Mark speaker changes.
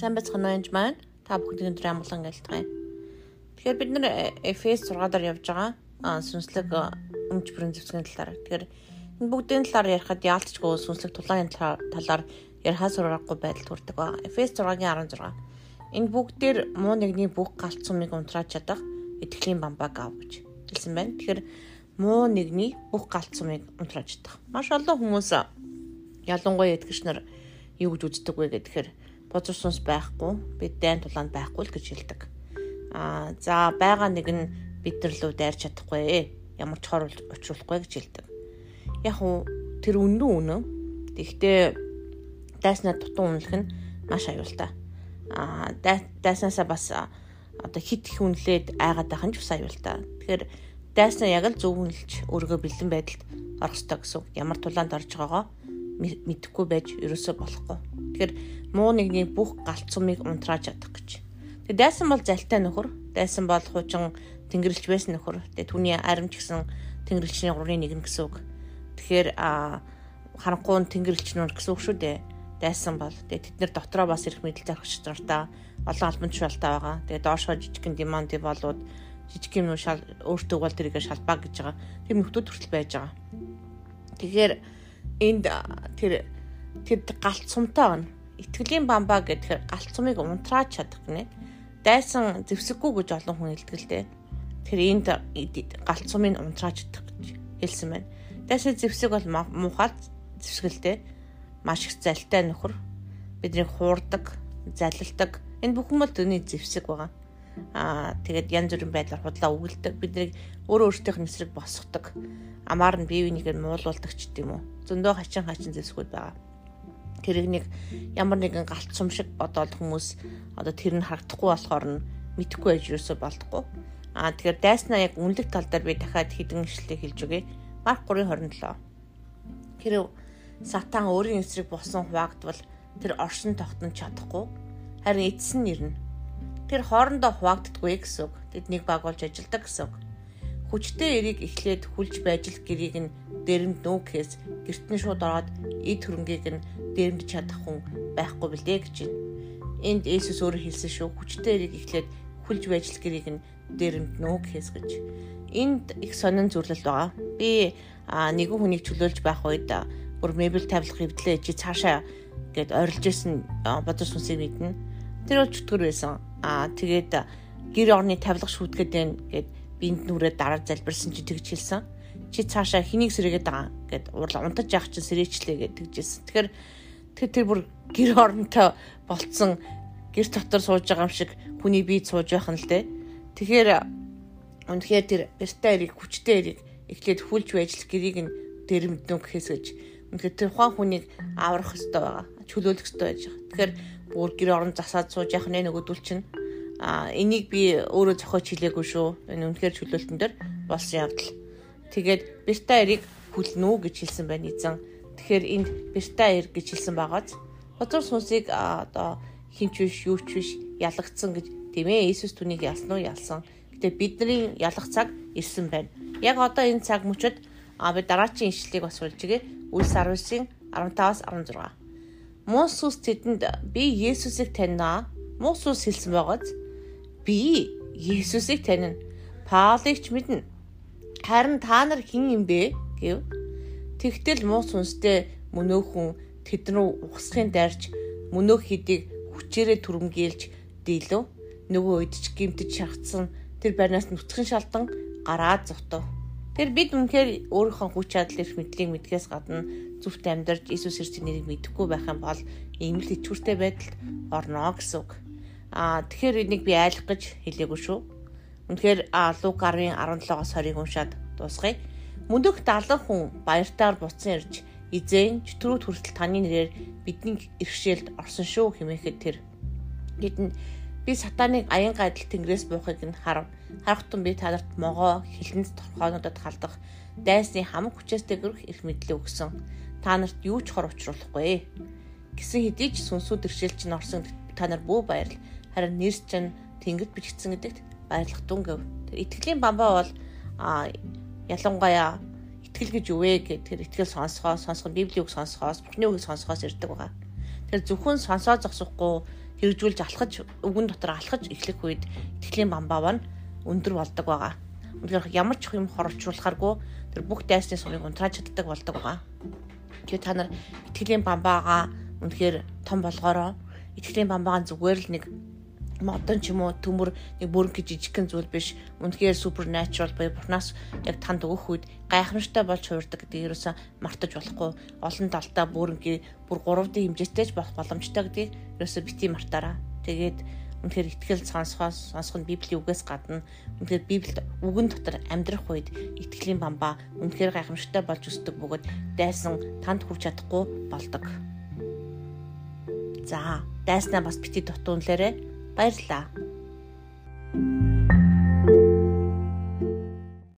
Speaker 1: Сайн байцгаана уу маань. Та бүхэнд өндөр амгалан гэлтгая. Тэгэхээр бид нэр FS 6 дээр явж байгаа. Аа сүнслэг өмч бүрийн зэвсгийн талаар. Тэгэхээр энэ бүгдийн талаар ярихад яалтчгүй сүнслэг тулааны талаар ярихаас урахгүй байдал төрдөг ба. FS 6-гийн 16. Энэ бүгдээр муу нэгний бүх галт сумыг унтрааж чадах итгэлийн бамбаг ав гэж хэлсэн байна. Тэгэхээр муу нэгний бүх галт сумыг унтрааж чадах. Маш олон хүмүүс ялангуяа итгэгч нар юу гэж үздэг вэ гэхээр бозор сүнс байхгүй бид дайн тулаанд байхгүй л гэж хэлдэг. Аа за байгаа нэг нь бид нар лөө дайрч чадахгүй ямар ч хор учруулахгүй гэж хэлдэг. Яг уу тэр үнэн үнэн. Тэгвэл дайснаа дутуу үнэлэх нь маш аюултай. Аа дайснаасаа бас одоо хит их үнэлээд айгаад байх нь ч бас аюултай. Тэгэхээр дайснаа яг л зөв үнэлж өөрийгөө бэлэн байдалд орох ёстой гэсэн. Ямар тулаанд орж байгаагаа мэдэхгүй байж ерөөсөө болохгүй. Тэгэхээр муу нэгний бүх галт сумыг унтрааж чадах гэж. Тэгээ дайсан бол залтай нөхөр, дайсан бол хуучин тэнгэрлэгч байсан нөхөр. Тэгээ түүний аримч гэсэн тэнгэрлэгчний гурвын нэг нь гэсэн үг. Тэгэхээр а харанхуун тэнгэрлэгч нөр гэсэн үг шүү дээ. Дайсан бол тэгээ тэд нар дотроо бас ирэх мэдлэлтэй орчих дуртай олон албан тушаалтай байгаа. Тэгээ доошоо жижигхэн демонти болоод жижиг юм шал өөртөө бол тэрийг шалбаа гэж байгаа. Тэр нөхдүүд хүртэл байж байгаа. Тэгэхээр энд тэр тэр галт сумтай байна. Итгэлийн бамбаа гэхээр галт сумыг унтрааж чадах гинэ. Дайсан зэвсэггүй гэж олон хүн дээ. Тэр энд галт сумыг унтрааж чадах гэж хэлсэн байна. Дайсан зэвсэг бол муухай зэвсгэлтэй маш их залтай нөхөр биднийг хуурдаг, залилдаг. Энэ бүхэн бол түүний зэвсэг байгаа. Аа тэгээд янз бүрийн байдлаар худлаа өгөлдөг. Биднийг өөрөө өөртөөх нь эсрэг босгодог. Амаар нь бие биенийг нь муулуулдаг ч гэдэм үү. Зөндөө хачин хачин зэвсгүүд байгаа. Тэрийг нэг ямар нэгэн галт сум шиг бодоод хүмүүс одоо тэр нь харагдахгүй болохоор нь мэдхгүй байж юусоо болдгоо. Аа тэгэхээр дайснаа яг үнэлэх тал дээр би дахиад хідэн ишлэлийг хэлж өгье. Марк 3:27. Хэрэг сатан өөрийн эсрэг босон хуваагдвал тэр оршин тогтнож чадахгүй харин эцэс нь ирнэ тэр хоорондоо хуваагддаггүй гэсэн үг. Тэднийг багуулж ажилдаг гэсэн үг. Хүчтэй эрийг эхлээд хүлж байж л гэрийг нь дэрэмд нүүхээс герт нь шууд ороод эд хөрөнгийг нь дэрэмдж чадах хүн байхгүй билээ гэж байна. Энд Есүс өөрөө хэлсэн шүү. Хүчтэй эрийг эхлээд хүлж байж л гэрийг нь дэрэмд нүүхээс гэж. Энд их сонин зүйлэл байгаа. Би нэгэн хүнийг чөлөөлж байх үед бүр мебель тавилах хөвдлээ чи цаашаа гэд орилж исэн бодож сүнсийг мэднэ. Тэр бол чөтгөр байсан Аа тэгээд гэр орны тавилга шүтгээд байна гэд бинд нүрээ дараа залбирсан чи тэгж хэлсэн. Чи цаашаа хэнийг сэргээд байгаа гэд урал унтаж яах чинь сэрээчлээ гэд тэгжсэн. Тэгэхээр тэр тэр бүр гэр оронтой болцсон гэр дотор сууж байгаа юм шиг хүний бие сууж байх нь л дээ. Тэгэхээр үнэхээр тэр бэртэй эрийг хүчтэй эрийг эхлээд хүлж байж л гэрийг нь дэрэмднө гэхээс гэж үнэхээр тэр ухаан хүнийг аврах хэрэгтэй байгаа. Чөлөөлөх хэрэгтэй байж байгаа. Тэгэхээр бүр гэр орон засаад сууж явах нэ нөгөөдөл чинь а энийг би өөрөө зохиож хэлээгүй шүү. Энэ үнэхээр чөлөөлтөн дээр болсон явдал. Тэгээд бирта эрийг хүлнэ үү гэж хэлсэн байна эзэн. Тэгэхээр энд бирта эр гэж хэлсэн байгааз Бозор сүнсийг одоо хинч биш юу ч биш ялагдсан гэж тийм ээ Иесус түүнийг ялсан уу ялсан. Гэтэ бидний ялах цаг ирсэн байна. Яг одоо энэ цаг мөчөд а би дараачийн ишлэлийг бас болж гээ. Үлс 19-ийн 15-аас 16. Мус ус тэдэнд би Есүсийг таньнаа. Мус ус хэлсэн байгааз би Есүсийг танина. Паулыг ч мэднэ. Харин та нар хэн юм бэ гэв. Тэгтэл мус сүнстэй мөнөөхөн тэд рүү ухсахын дайрч мөнөөх хидийг хүчээрээ түрэмгийлж дийлв. Нөгөө үед ч гимтэж шахацсан тэр байрнаас нүцгэн шалтан гараад зовтов. Тэр бид үнэхээр өөрийнхөө хүч чадал эрх мэдлийг мэдгээс гадна зүвт амьдарч Иесус Христосийн нэрийг мэдэхгүй байх юм бол ийм л ичүүртэй байдалд орно гэсэн үг. Аа тэгэхээр энийг би айлах гэж хэлээгүй шүү. Үнэхээр Лук 10:17-оос 20-ыг уншаад дуусгая. Мөндөг 70 хүн баяртаар буцсан ирж эзэн чөтрүүд хүртэл таны нэрээр бидний иргэшээлд орсон шүү хэмээхэд тэр хэдэн би сатаныг аян гайдал тэнгэрээс буухыг нь харав Харахтун би та нарт могоо хилэнд торхоонуудад халдах дайсны хамаг хүчээс дэгрэх эрх мэдлээ өгсөн. Та нарт юу ч хор учруулахгүй. Гэсэн хэдий ч сүнсүүд иршэл чинь орсон та нар бүү баярл. Харин нэрс чинь тэнгид бичигдсэн гэдэгт баярлах дүн гэв. Тэр итгэлийн бамбаа бол ялангуяа итгэл гэж юу вэ гэхээр тэр итгэл сонсгоо сонсгоо библийг сонсгоос бурхны үгийг сонсгоос ирдэг байгаа. Тэр зөвхөн сонсоо зогсохгүй хэрэгжүүлж алхаж үгэн дотор алхаж эхлэх үед итгэлийн бамбав нь өндөр болдог байгаа. Үнэхээр ямар ч юм хорчруулахааргүй тэр бүх дайсны сумыг унтрааж чаддаг болдог байгаа. Тэгээ та нар итгэлийн бамбаагаа үнэхээр том болгоороо итгэлийн бамбаагаа зүгээр л нэг модон ч юм уу төмөр нэг бүрэн жижигхэн зүйл биш. Үнэхээр supernatural буюу бурхнаас яг танд өгөх үед гайхамшигтай болж хуурдаг гэдгийг ерөөсөө мартаж болохгүй. Олон талдаа бүрэнгийн бүр 3D хэмжээтэй ч болох боломжтой гэдгийг ерөөсөө бити мартаараа. Тэгээд үнэхээр итгэл сонсохоос сонсох нь библийн үгээс гадна үнэхээр библиэд үгэн дотор амьдрах үед итгэлийн бамбаа үнэхээр гайхамшигтай болж өсдөг бөгөөд дайсан танд хүрч чадахгүй болдог. За, дайснаа бас бити дутуунлаарэ Баярлалаа.